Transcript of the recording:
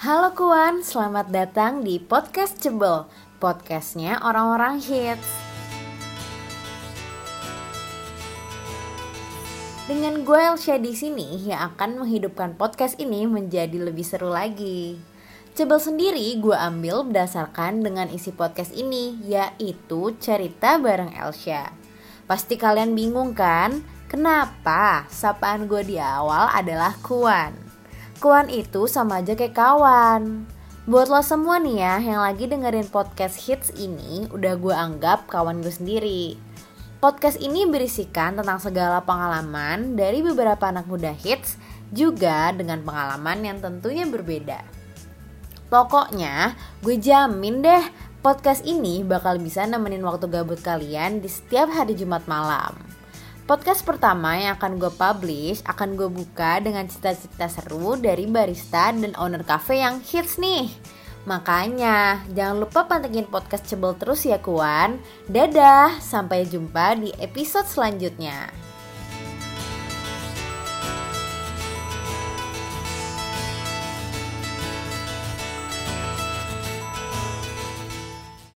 Halo Kuan, selamat datang di Podcast Cebel Podcastnya orang-orang hits Dengan gue Elsha di sini yang akan menghidupkan podcast ini menjadi lebih seru lagi Cebel sendiri gue ambil berdasarkan dengan isi podcast ini Yaitu cerita bareng Elsha Pasti kalian bingung kan? Kenapa sapaan gue di awal adalah Kuan? Kuan itu sama aja kayak kawan. Buat lo semua nih ya yang lagi dengerin podcast hits ini, udah gue anggap kawan gue sendiri. Podcast ini berisikan tentang segala pengalaman dari beberapa anak muda hits, juga dengan pengalaman yang tentunya berbeda. Pokoknya, gue jamin deh podcast ini bakal bisa nemenin waktu gabut kalian di setiap hari Jumat malam. Podcast pertama yang akan gue publish akan gue buka dengan cita-cita seru dari barista dan owner cafe yang hits nih. Makanya jangan lupa pantengin podcast Cebel terus ya kuan. Dadah, sampai jumpa di episode selanjutnya.